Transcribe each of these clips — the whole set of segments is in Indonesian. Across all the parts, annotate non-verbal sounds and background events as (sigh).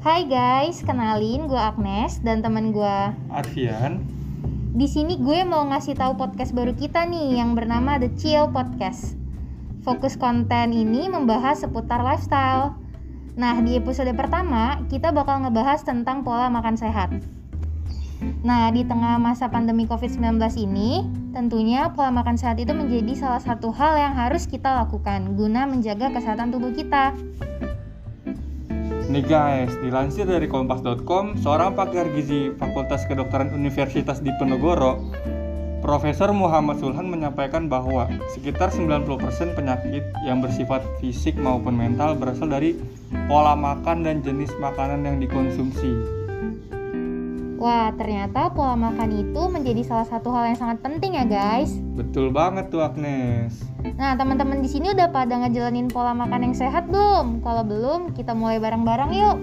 Hai guys, kenalin gue Agnes dan teman gue. Arfian. Di sini gue mau ngasih tahu podcast baru kita nih yang bernama The Chill Podcast. Fokus konten ini membahas seputar lifestyle. Nah, di episode pertama kita bakal ngebahas tentang pola makan sehat. Nah, di tengah masa pandemi COVID-19 ini, tentunya pola makan sehat itu menjadi salah satu hal yang harus kita lakukan guna menjaga kesehatan tubuh kita. Nih guys, dilansir dari kompas.com, seorang pakar gizi Fakultas Kedokteran Universitas Diponegoro, Profesor Muhammad Sulhan menyampaikan bahwa sekitar 90% penyakit yang bersifat fisik maupun mental berasal dari pola makan dan jenis makanan yang dikonsumsi. Wah, ternyata pola makan itu menjadi salah satu hal yang sangat penting ya, guys. Betul banget tuh Agnes. Nah, teman-teman di sini udah pada ngejalanin pola makan yang sehat belum? Kalau belum, kita mulai bareng-bareng yuk.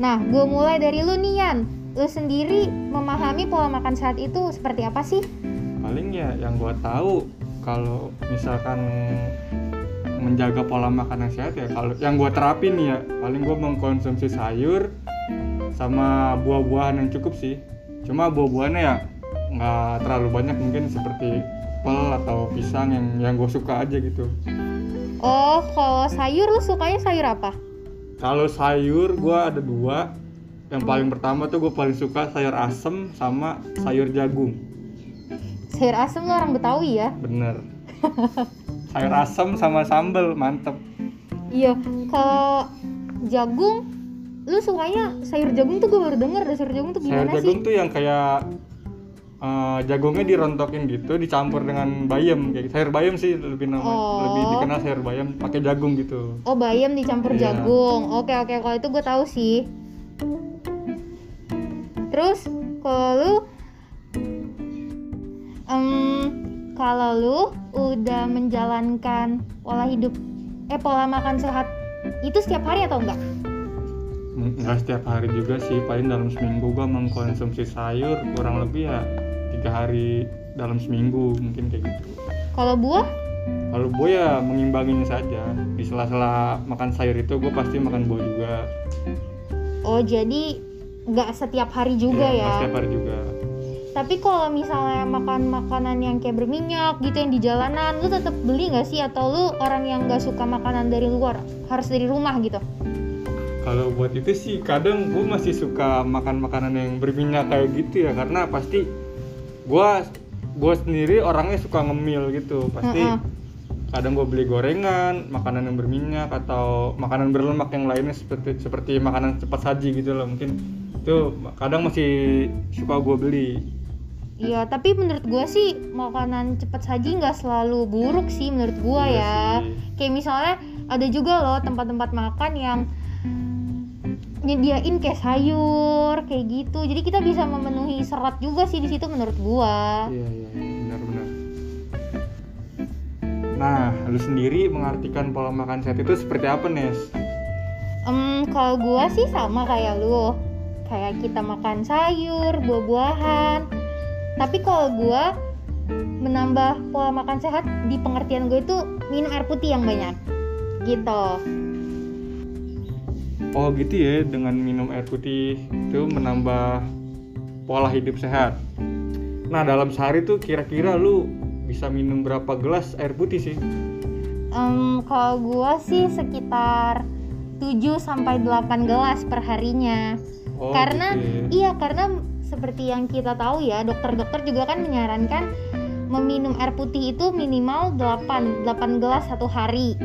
Nah, gue mulai dari lu nih. Lu sendiri memahami pola makan sehat itu seperti apa sih? Paling ya yang gua tahu kalau misalkan menjaga pola makan yang sehat ya kalau yang gua terapin ya paling gua mengkonsumsi sayur sama buah-buahan yang cukup sih cuma buah-buahnya ya nggak terlalu banyak mungkin seperti pel atau pisang yang yang gue suka aja gitu Oh, kalau sayur lu sukanya sayur apa? kalau sayur gue ada dua yang paling pertama tuh gue paling suka sayur asem sama sayur jagung Sayur asem lu orang Betawi ya? bener sayur asem sama sambel mantep Iya, kalau jagung lu sukanya sayur jagung tuh gue baru denger sayur jagung tuh sayur gimana jagung sih? tuh yang kayak eh, jagungnya dirontokin gitu dicampur dengan bayam kayak sayur bayam sih lebih nama Oh. lebih dikenal sayur bayam pakai jagung gitu Oh bayam dicampur Iya. jagung. Oke oke kalau itu gue tahu sih. Terus kalau lu, em, kalau lu udah menjalankan pola hidup, eh pola makan sehat itu setiap hari atau enggak? M- nggak setiap hari juga sih paling dalam seminggu gua mengkonsumsi sayur kurang lebih ya tiga hari dalam seminggu mungkin kayak gitu Kalau buah? kalau gue ya mengimbanginya saja di sela-sela makan sayur itu gue pasti makan buah juga Oh jadi nggak setiap hari juga Iya, ya? nggak setiap hari juga Tapi kalau misalnya makan makanan yang kayak berminyak gitu yang di jalanan, lu tetap beli nggak sih? Atau lu orang yang nggak suka makanan dari luar, harus dari rumah gitu? Kalau buat itu sih kadang gue masih suka makan makanan yang berminyak kayak gitu ya karena pasti gue gue sendiri orangnya suka ngemil gitu pasti Heeh. kadang gue beli gorengan makanan yang berminyak atau makanan berlemak yang lainnya seperti seperti makanan cepat saji gitu loh mungkin itu kadang masih suka gue beli Iya, tapi menurut gua sih makanan cepat saji nggak selalu buruk sih menurut gua Iya ya. sih. Kayak misalnya ada juga loh tempat-tempat makan yang nyediain kayak sayur kayak gitu. Jadi kita bisa memenuhi serat juga sih di situ menurut gua. iya iya iya, benar-benar nah lu sendiri mengartikan pola makan sehat itu seperti apa Nes? Em, kalau gua sih sama kayak lu. Kayak kita makan sayur, buah-buahan. Tapi kalau gua menambah pola makan sehat di pengertian gue itu minum air putih yang banyak. Gitu. Oh gitu ya, dengan minum air putih itu menambah pola hidup sehat. Nah dalam sehari tuh kira-kira lu bisa minum berapa gelas air putih sih? Em, kalau gua sih sekitar 7 sampai 8 gelas per harinya. Oh, karena gitu ya. iya karena seperti yang kita tahu ya, dokter-dokter juga kan menyarankan meminum air putih itu minimal 8 8 gelas satu hari.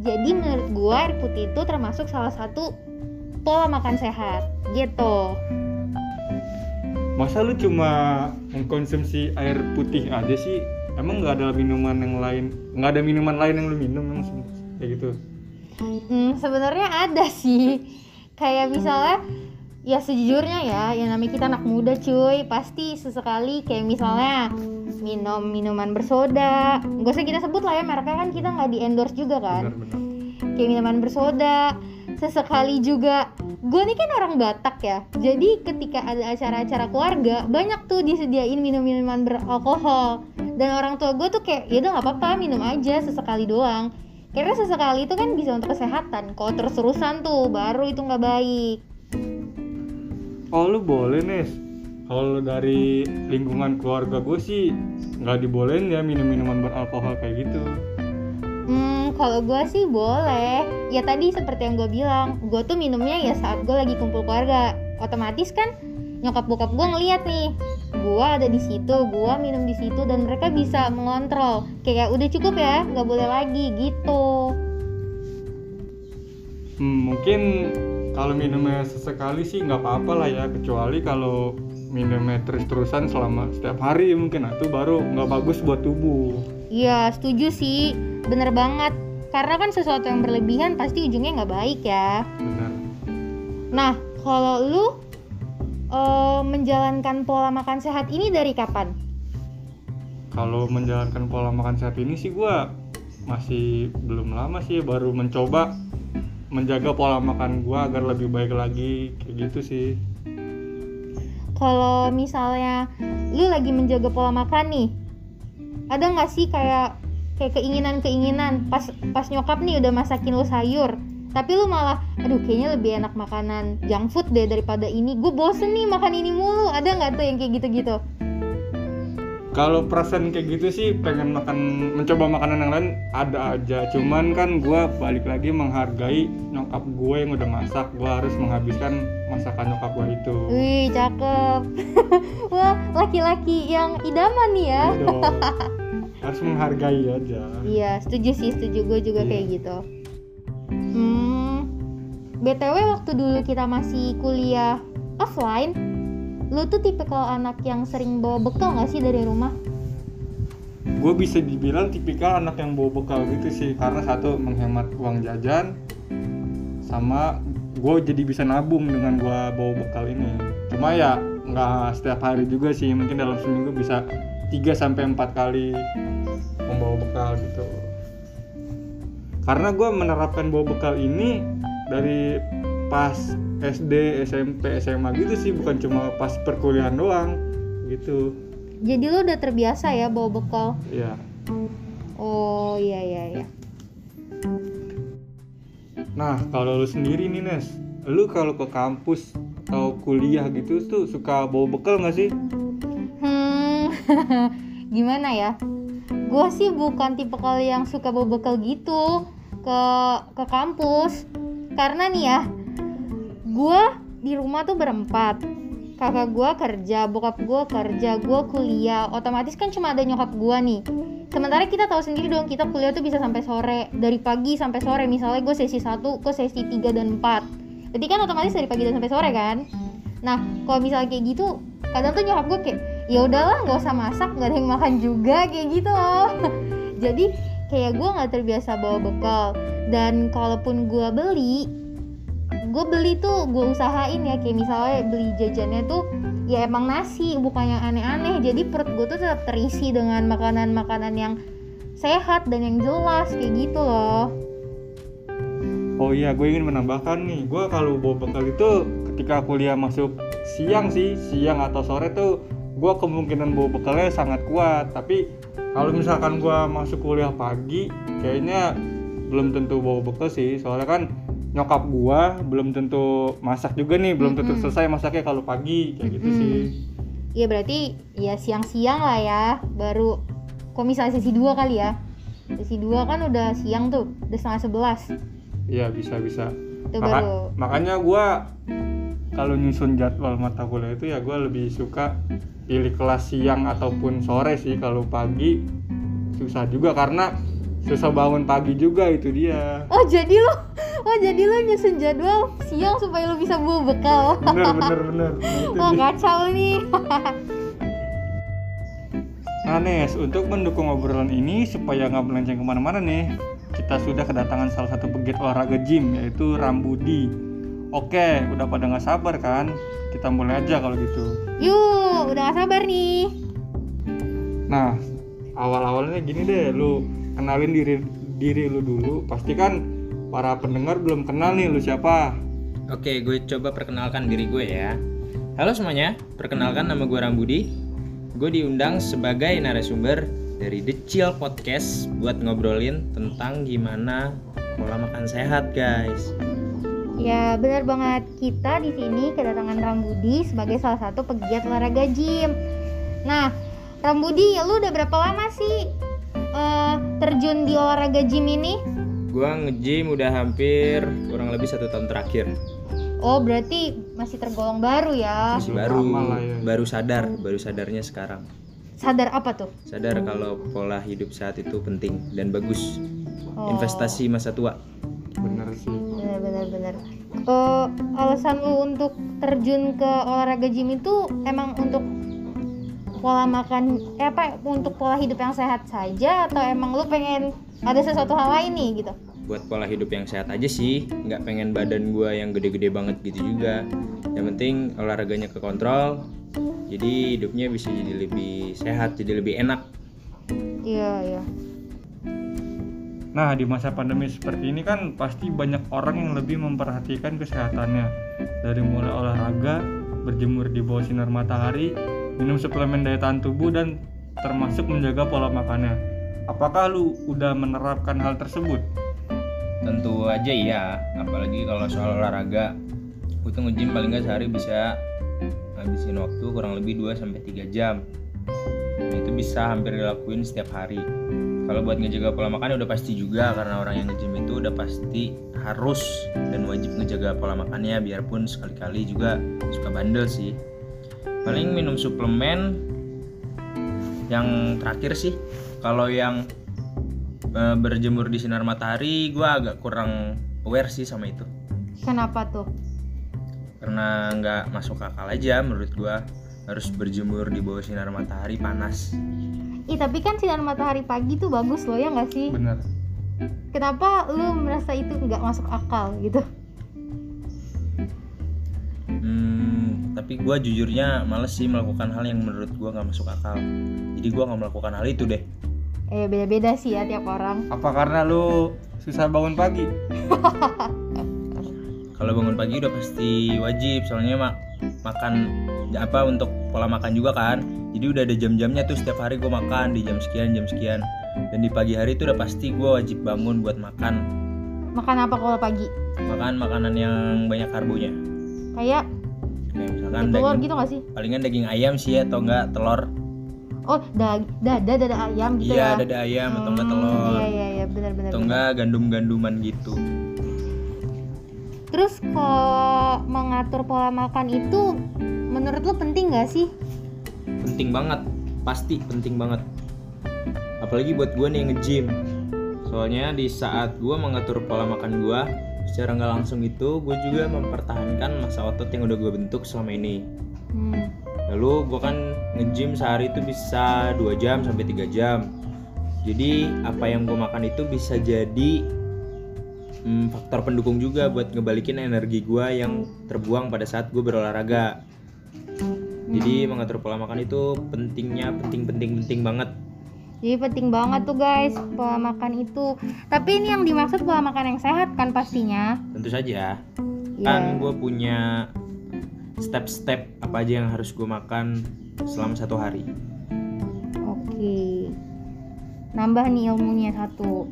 Jadi menurut gua air putih itu termasuk salah satu pola makan sehat gitu. Masa lu cuma mengkonsumsi air putih aja sih? Emang nggak ada minuman yang lain? Nggak ada minuman lain yang lu minum emang kayak gitu? Hmm, sebenarnya ada sih. Kayak misalnya ya sejujurnya ya, yang namanya kita anak muda cuy, pasti sesekali kayak misalnya minum minuman bersoda. Gak usah kita sebut lah ya mereknya kan kita nggak di endorse juga kan. Benar-benar. Kayak minuman bersoda. Sesekali juga. Gue nih kan orang Batak ya. Jadi ketika ada acara-acara keluarga, banyak tuh disediain minum-minuman beralkohol. Dan orang tua gue tuh kayak ya udah nggak apa-apa minum aja sesekali doang. karena sesekali itu kan bisa untuk kesehatan. Kalau terus-terusan tuh baru itu nggak baik. Oh lu boleh Nes. Kalau dari lingkungan keluarga gue sih nggak dibolehin ya minum minuman beralkohol kayak gitu. Hmm, kalau gue sih boleh. Ya tadi seperti yang gue bilang, gue tuh minumnya ya saat gue lagi kumpul keluarga. Otomatis kan nyokap bokap gue ngeliat nih, gue ada di situ, gue minum di situ dan mereka bisa mengontrol. Kayak udah cukup ya, nggak boleh lagi gitu. Hmm, mungkin kalau minumnya sesekali sih nggak apa-apa lah ya kecuali kalau minumnya terus-terusan selama setiap hari mungkin nah, itu baru nggak bagus buat tubuh Iya, setuju sih. Bener banget. Karena kan sesuatu yang berlebihan pasti ujungnya nggak baik ya. benar Nah, kalau lu eh, menjalankan pola makan sehat ini dari kapan? kalau menjalankan pola makan sehat ini sih gua masih belum lama sih baru mencoba menjaga pola makan gua agar lebih baik lagi kayak gitu sih Kalau misalnya lu lagi menjaga pola makan nih, ada nggak sih kayak kayak keinginan-keinginan pas pas nyokap nih udah masakin lu sayur, tapi lu malah, aduh kayaknya lebih enak makanan junk food deh daripada ini. Gue bosen nih makan ini mulu. Ada nggak tuh yang kayak gitu-gitu? kalau perasaan kayak gitu sih pengen makan mencoba makanan yang lain ada aja cuman kan gua balik lagi menghargai nyokap gue yang udah masak gua harus menghabiskan masakan nyokap gua itu Wih, cakep. (laughs) Wah, laki-laki yang idaman nih ya. (laughs) Harus menghargai aja Iya, setuju sih, setuju gue juga Iya. kayak gitu. Hmm, BTW waktu dulu kita masih kuliah offline, lu tuh tipikal anak yang sering bawa bekal nggak sih dari rumah? gue bisa dibilang tipikal anak yang bawa bekal gitu sih karena satu menghemat uang jajan sama gue jadi bisa nabung dengan gue bawa bekal ini cuma ya nggak setiap hari juga sih mungkin dalam seminggu bisa 3 sampai empat kali membawa bekal gitu karena gue menerapkan bawa bekal ini dari pas SD, SMP, SMA gitu sih bukan cuma pas perkuliahan doang gitu Jadi lu udah terbiasa ya bawa bekal? ya Oh iya iya iya. Nah, kalau lu sendiri nih, Nes, lu kalau ke kampus atau kuliah gitu tuh suka bawa bekal nggak sih? (laughs) Gimana ya? Gue sih bukan tipe kali yang suka bawa bekal gitu ke ke kampus. Karena nih ya, gue di rumah tuh berempat. Kakak gue kerja, bokap gue kerja, gue kuliah. Otomatis kan cuma ada nyokap gue nih. Sementara kita tahu sendiri dong, kita kuliah tuh bisa sampai sore, dari pagi sampai sore. Misalnya gue sesi 1 ke sesi 3 dan 4. Berarti kan otomatis dari pagi dan sampai sore kan? Nah, kalau misalnya kayak gitu, kadang tuh nyokap gue kayak ya udahlah nggak usah masak nggak ada yang makan juga kayak gitu loh. (laughs) Jadi kayak gue nggak terbiasa bawa bekal. Dan kalaupun gue beli gue beli tuh gue usahain ya kayak misalnya beli jajannya tuh ya emang nasi bukan yang aneh-aneh. Jadi perut gue tuh tetap terisi dengan makanan-makanan yang sehat dan yang jelas kayak gitu loh. Oh iya, gue ingin menambahkan nih, gue kalau bawa bekal itu ketika kuliah masuk siang sih, siang atau sore tuh gue kemungkinan bawa bekalnya sangat kuat. Tapi kalau misalkan gue masuk kuliah pagi, kayaknya belum tentu bawa bekal sih, soalnya kan nyokap gue belum tentu masak juga nih, belum tentu selesai masaknya kalau pagi, kayak gitu sih. Iya berarti ya siang-siang lah ya baru kok misalnya sesi 2 kali ya sesi 2 kan udah siang tuh udah setengah sebelas Iya bisa bisa. itu Maka- baru makanya gue kalau nyusun jadwal mata kuliah itu ya gue lebih suka pilih kelas siang ataupun sore sih. Kalau pagi susah juga karena susah bangun pagi juga itu dia. Oh jadi lo oh jadi lo nyusun jadwal siang supaya lo bisa bawa bekal. Bener bener bener. Nah, itu wah dia. kacau nih. Nah Nes, untuk mendukung obrolan ini supaya nggak melenceng ke mana-mana nih kita sudah kedatangan salah satu pegiat olahraga gym yaitu Rambudi Oke, udah pada nggak sabar kan? Kita mulai aja kalau gitu. yuk udah gak sabar nih Nah, awal-awalnya gini deh, lu kenalin diri diri lu dulu. Pasti kan para pendengar belum kenal nih lu siapa. Oke, gue coba perkenalkan diri gue ya. Halo semuanya, perkenalkan nama gue Rambudi. Gue diundang sebagai narasumber dari The Chill Podcast buat ngobrolin tentang gimana pola makan sehat, guys. Ya benar banget kita di sini kedatangan Rambudi sebagai salah satu pegiat olahraga gym. Nah, Rambudi, lu udah berapa lama sih uh, terjun di olahraga gym ini? Gua nge-gym udah hampir kurang lebih satu tahun terakhir. Oh berarti masih tergolong baru ya? Masih baru, ya. baru sadar, baru sadarnya sekarang. Sadar apa tuh? Sadar kalau pola hidup sehat itu penting dan bagus. Oh, Investasi masa tua. Bener sih Benar benar benar. Eh, alasan lu untuk terjun ke olahraga gym itu emang untuk pola makan eh apa untuk pola hidup yang sehat saja atau emang lu pengen ada sesuatu hal lain nih gitu? buat pola hidup yang sehat aja sih nggak pengen badan gua yang gede-gede banget gitu juga yang penting olahraganya kekontrol jadi hidupnya bisa jadi lebih sehat jadi lebih enak Iya iya. Nah, di masa pandemi seperti ini kan pasti banyak orang yang lebih memperhatikan kesehatannya. Dari mulai olahraga, berjemur di bawah sinar matahari, minum suplemen daya tahan tubuh dan termasuk menjaga pola makannya. Apakah lu udah menerapkan hal tersebut? tentu aja iya apalagi kalau soal olahraga gue tuh paling nggak sehari bisa habisin waktu kurang lebih 2 sampai 3 jam Itu bisa hampir dilakuin setiap hari. Kalau buat ngejaga pola makan udah pasti juga karena orang yang nge-gym itu udah pasti harus dan wajib ngejaga pola makannya biarpun sekali-kali juga suka bandel sih. Paling minum suplemen yang terakhir sih kalau yang eh, berjemur di sinar matahari gue agak kurang aware sih sama itu. Kenapa tuh? karena nggak masuk akal aja menurut gue harus berjemur di bawah sinar matahari panas Ih tapi kan sinar matahari pagi tuh bagus loh ya nggak sih? Bener. Kenapa lu merasa itu nggak masuk akal gitu? Hmm, tapi gue jujurnya males sih melakukan hal yang menurut gue nggak masuk akal. Jadi gue nggak melakukan hal itu deh. Eh beda-beda sih ya tiap orang. Apa karena lu susah bangun pagi? (laughs) Kalau bangun pagi udah pasti wajib, soalnya mak makan apa untuk pola makan juga kan. Jadi udah ada jam-jamnya tuh setiap hari gue makan di jam sekian jam sekian. Dan di pagi hari itu udah pasti gue wajib bangun buat makan Makan apa kalau pagi? makan makanan yang banyak karbonya. Kayak Kayak misalkan kayak telur daging, gitu nggak sih? palingan daging ayam sih atau enggak telur. Oh dag dada dada ayam gitu iya, ya? dada ayam atau enggak Hmm, telur. Iya iya iya benar-benar. Atau enggak gandum-ganduman gitu. Terus kalau mengatur pola makan itu menurut lu penting nggak sih? penting banget pasti penting banget apalagi buat gue nih yang nge-gym soalnya di saat gue mengatur pola makan gue secara nggak langsung itu gue juga mempertahankan masa otot yang udah gue bentuk selama ini Hmm. lalu gue kan nge-gym sehari itu bisa 2 jam sampai 3 jam jadi apa yang gue makan itu bisa jadi hmm, faktor pendukung juga buat ngebalikin energi gue yang terbuang pada saat gue berolahraga jadi mengatur pola makan itu pentingnya penting penting penting banget Jadi penting banget tuh guys pola makan itu. Tapi ini yang dimaksud pola makan yang sehat kan pastinya. tentu saja Iya. kan gue punya step-step apa aja yang harus gue makan selama satu hari Oke. Nambah nih ilmunya satu.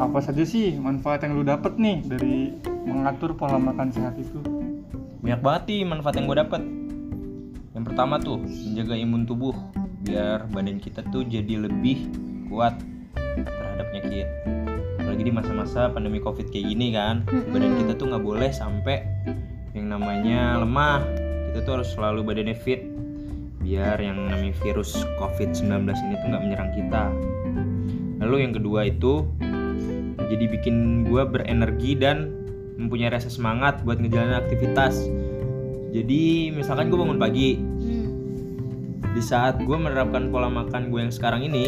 Apa saja sih manfaat yang lu dapet nih dari mengatur pola makan sehat itu? banyak banget nih manfaat yang gue dapet. Yang pertama tuh menjaga imun tubuh biar badan kita tuh jadi lebih kuat terhadap penyakit. Apalagi di masa-masa pandemi covid kayak gini kan badan kita tuh nggak boleh sampai yang namanya lemah. Kita tuh harus selalu badannya fit biar yang namanya virus covid-19 ini tuh nggak menyerang kita. Lalu yang kedua itu jadi bikin gue berenergi dan mempunyai rasa semangat buat ngejalanin aktivitas. Jadi misalkan gue bangun pagi. Hmm. di saat gue menerapkan pola makan gue yang sekarang ini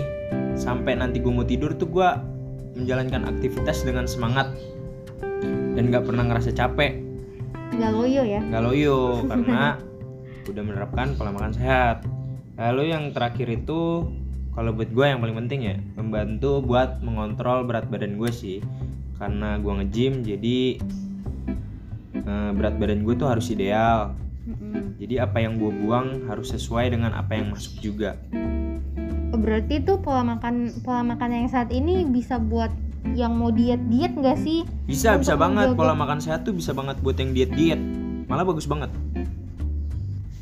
sampai nanti gue mau tidur tuh gue menjalankan aktivitas dengan semangat. Dan nggak pernah ngerasa capek. Gak loyo ya. nggak loyo karena (laughs) udah menerapkan pola makan sehat. Lalu yang terakhir itu kalau buat gue yang paling penting ya membantu buat mengontrol berat badan gue sih karena gue nge-gym jadi eh, berat badan gue tuh harus ideal Mm-mm. jadi apa yang gue buang harus sesuai dengan apa yang masuk juga berarti tuh pola makan pola makan yang saat ini bisa buat yang mau diet diet nggak sih Bisa, bisa banget menjaga- pola makan sehat tuh bisa banget buat yang diet-diet. Malah bagus banget.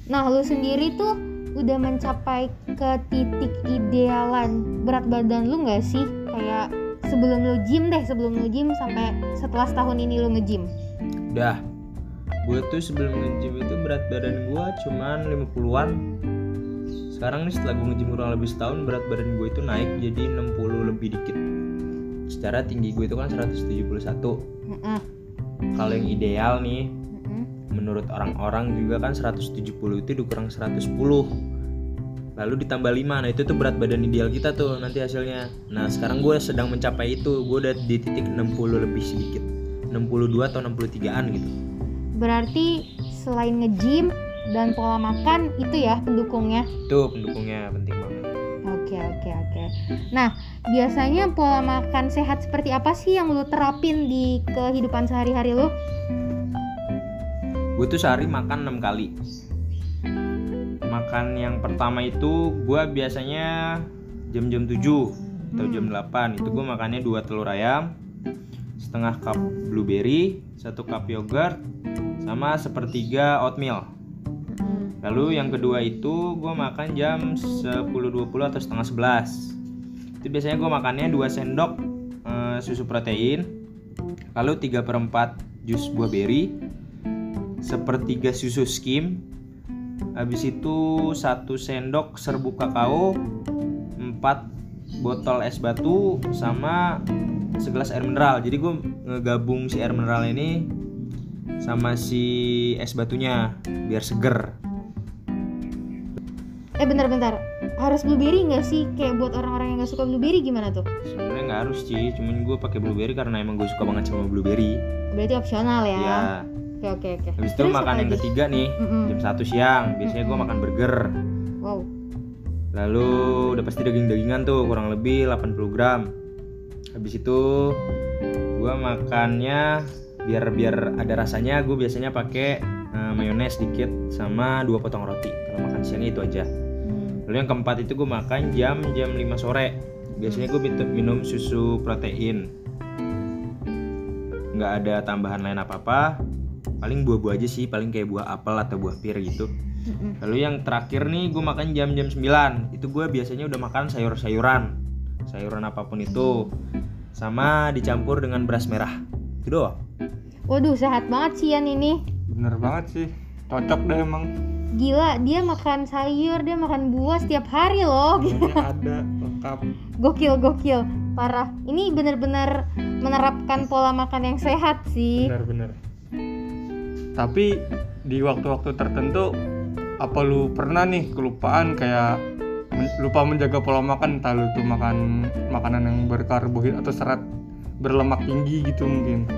nah lu sendiri tuh udah mencapai ke titik idealan berat badan lu nggak sih kayak sebelum lu gym deh sebelum lu gym sampai setelah setahun ini lu nge-gym Udah. Gue tuh sebelum nge-gym itu berat badan gue cuman 50-an. Sekarang nih setelah gue nge-gym kurang lebih setahun berat badan gue itu naik jadi 60 lebih dikit. Secara tinggi gue itu kan 171. Heeh, Kalau yang ideal nih. Menurut orang-orang juga kan 170 itu dikurang 110 lalu ditambah 5 nah itu tuh berat badan ideal kita tuh nanti hasilnya. Nah sekarang gue sedang mencapai itu. Gue udah di titik 60 lebih sedikit. 62 atau 63an gitu. Berarti selain nge-gym dan pola makan itu ya pendukungnya? Itu pendukungnya penting banget. Oke oke oke. Nah biasanya pola makan sehat seperti apa sih yang lu terapin di kehidupan sehari-hari lu? Gue tuh sehari makan 6 kali. Makan yang pertama itu gue biasanya jam-jam 7 atau jam 8 itu gue makannya dua telur ayam setengah cup blueberry satu cup yogurt sama sepertiga oatmeal. Lalu yang kedua itu gue makan jam 10.20 atau setengah 11 itu biasanya gue makannya 2 sendok eh, susu protein lalu 3 per 4 jus buah beri sepertiga susu skim. Habis itu satu sendok serbuk kakao 4 botol es batu sama segelas air mineral. Jadi gue ngegabung si air mineral ini sama si es batunya biar seger. Eh bentar-bentar, harus blueberry nggak sih? Kayak buat orang-orang yang nggak suka blueberry gimana tuh? sebenarnya nggak harus sih cuman gue pakai blueberry karena emang gue suka banget sama blueberry. Berarti opsional ya? ya Oke oke oke. habis itu Terus makan apa yang ketiga nih Mm-mm. jam 1 siang biasanya gue makan burger Wow. Lalu udah pasti daging-dagingan tuh kurang lebih 80 gram. Habis itu gua makannya biar biar ada rasanya gue biasanya pakai eh, mayones dikit sama dua potong roti. Kalau makan siangnya itu aja. Hmm. Lalu yang keempat itu gue makan jam jam 5 sore. Biasanya gue minum susu protein. Nggak ada tambahan lain apa-apa. Paling buah-buah aja sih, paling kayak buah apel atau buah pir gitu. Lalu yang terakhir nih gue makan jam-jam 9 Itu gue biasanya udah makan sayur-sayuran. Sayuran apa pun itu. Sama dicampur dengan beras merah. Itu doang. Waduh sehat banget sih Yan ini. bener banget sih. Cocok deh emang. Gila, dia makan sayur, dia makan buah setiap hari loh. Semuanya (laughs) ada lengkap. Gokil gokil, parah. Ini bener-bener menerapkan pola makan yang sehat sih. bener-bener tapi di waktu-waktu tertentu apa lu pernah nih kelupaan kayak men- lupa menjaga pola makan? Entah lu tuh makan makanan yang berkarbohidrat atau serat berlemak tinggi gitu mungkin.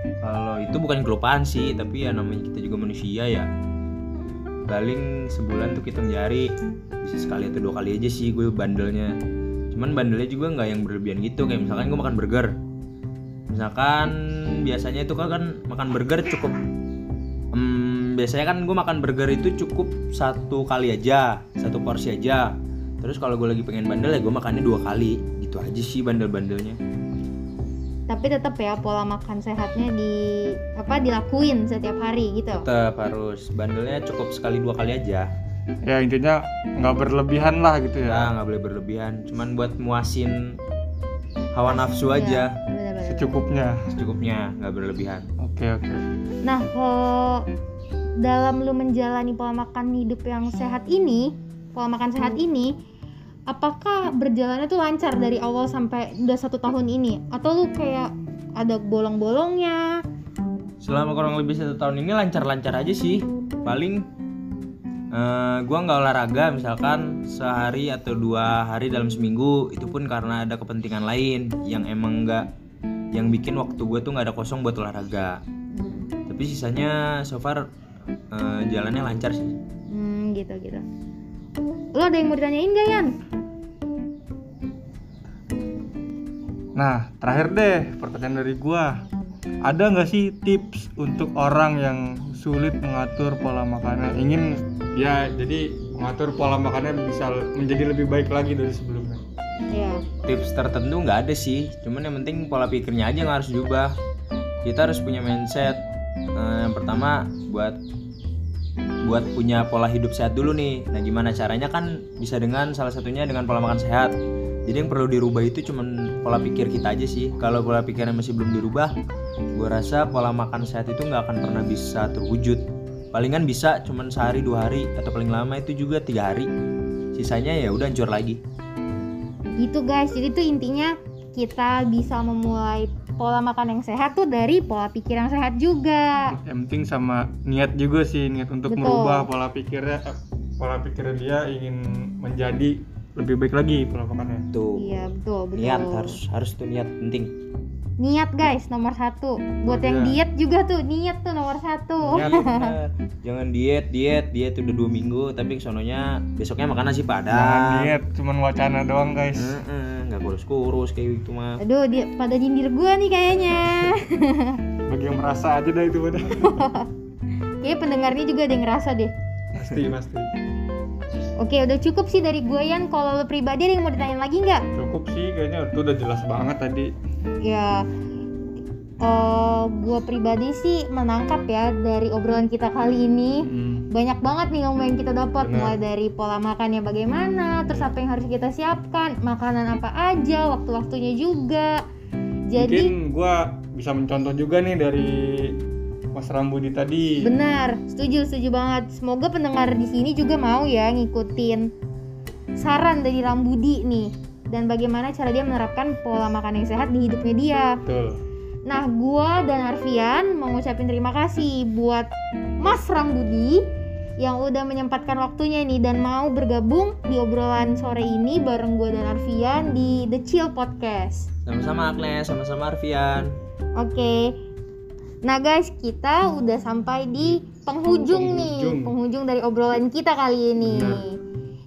Kalau itu bukan kelupaan sih Tapi ya namanya kita juga manusia ya. Paling sebulan tuh kita jari Bisa sekali atau dua kali aja sih gue bandelnya. Cuman bandelnya juga nggak yang berlebihan gitu Kayak misalkan gue makan burger. Misalkan biasanya itu kan, kan makan burger cukup biasanya kan gue makan burger itu cukup satu kali aja, satu porsi aja. Terus kalau gue lagi pengen bandel ya gue makannya dua kali, gitu aja sih bandel-bandelnya. Tapi tetap ya pola makan sehatnya di apa dilakuin setiap hari gitu. Tetap harus bandelnya cukup sekali dua kali aja. ya intinya nggak berlebihan lah gitu Ya nggak boleh berlebihan, cuman buat muasin hawa nafsu aja, Bener-bener. secukupnya secukupnya nggak berlebihan. oke oke Nah, kalau dalam lu menjalani pola makan hidup yang sehat ini, pola makan sehat ini, apakah berjalannya tuh lancar dari awal sampai udah satu tahun ini? Atau lu kayak ada bolong-bolongnya? Selama kurang lebih satu tahun ini lancar-lancar aja sih. Paling eh, gua nggak olahraga misalkan sehari atau dua hari dalam seminggu itu pun karena ada kepentingan lain yang emang nggak yang bikin waktu gue tuh nggak ada kosong buat olahraga. Tapi sisanya so far eh, jalannya lancar sih. Hmm, gitu gitu. Lu ada yang mau ditanyain gak, Yan? Nah, terakhir deh pertanyaan dari gua. Ada nggak sih tips untuk orang yang sulit mengatur pola makannya? Ingin ya jadi mengatur pola makannya bisa menjadi lebih baik lagi dari sebelumnya. Iya. tips tertentu nggak ada sih cuman yang penting pola pikirnya aja yang harus diubah kita harus punya mindset Eh, yang pertama buat buat punya pola hidup sehat dulu nih. Nah gimana caranya? Kan bisa dengan salah satunya dengan pola makan sehat. Jadi yang perlu dirubah itu cuman pola pikir kita aja sih. Kalau pola pikirnya masih belum dirubah gue rasa pola makan sehat itu nggak akan pernah bisa terwujud. Palingan bisa cuman sehari dua hari atau paling lama itu juga tiga hari. Sisanya ya udah hancur lagi. Gitu guys. Jadi tuh intinya kita bisa memulai pola makan yang sehat tuh dari pola pikir yang sehat juga. yang penting sama niat juga sih niat untuk Betul. merubah pola pikirnya eh, pola pikirnya dia ingin menjadi lebih baik lagi pola makannya tuh Iya betul betul. niat harus harus tuh niat penting Niat guys nomor satu. Buat yang diet juga tuh niat tuh nomor satu. Niat. Bener. (laughs) jangan diet diet diet udah dua minggu tapi kesononya besoknya makan nasi jangan padang diet cuman wacana doang guys Heeh, nggak kurus kurus kayak gitu mah Aduh dia pada nyindir gua nih kayaknya. (laughs) bagi yang merasa aja dah itu pada (laughs) Kayaknya pendengarnya juga ada yang ngerasa deh. pasti pasti Oke udah cukup sih dari gue Yan. Kalau lo pribadi ada yang mau ditanyain lagi nggak? cukup sih kayaknya itu udah jelas banget tadi Ya, eh gue pribadi sih menangkap ya dari obrolan kita kali ini Hmm. banyak banget nih ilmu yang kita dapat mulai dari pola makannya bagaimana, terus apa yang harus kita siapkan, makanan apa aja, waktu-waktunya juga. Jadi mungkin gua bisa mencontoh juga nih dari Mas Rambudi tadi benar, setuju setuju banget. Semoga pendengar di sini juga mau ya ngikutin saran dari Rambudi nih dan bagaimana cara dia menerapkan pola makan yang sehat di hidupnya dia. betul Nah, gua dan Arfian mau ngucapin terima kasih buat Mas Rambudi yang udah menyempatkan waktunya nih dan mau bergabung di obrolan sore ini bareng gua dan Arfian di The Chill Podcast. sama-sama Agnes sama-sama Arfian Oke. Nah, guys, kita udah sampai di penghujung, nih, Penghujung. penghujung dari obrolan kita kali ini. Benar.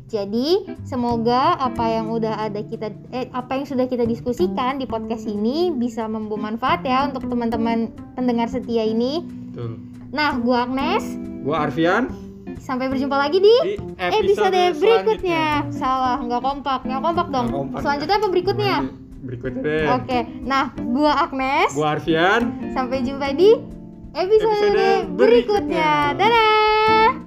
Jadi, semoga apa yang udah ada kita eh apa yang sudah kita diskusikan di podcast ini bisa membawa manfaat ya untuk teman-teman pendengar setia ini. betul Nah, gua Agnes, gua Arfian sampai berjumpa lagi di di episode, episode, berikutnya. Salah, nggak kompak, nggak kompak dong. Nggak kompak. Selanjutnya apa berikutnya? berikutnya deh Oke, nah gua Agnes, gua Arfian sampai jumpa di episode, Episode berikutnya. berikutnya. Dadah.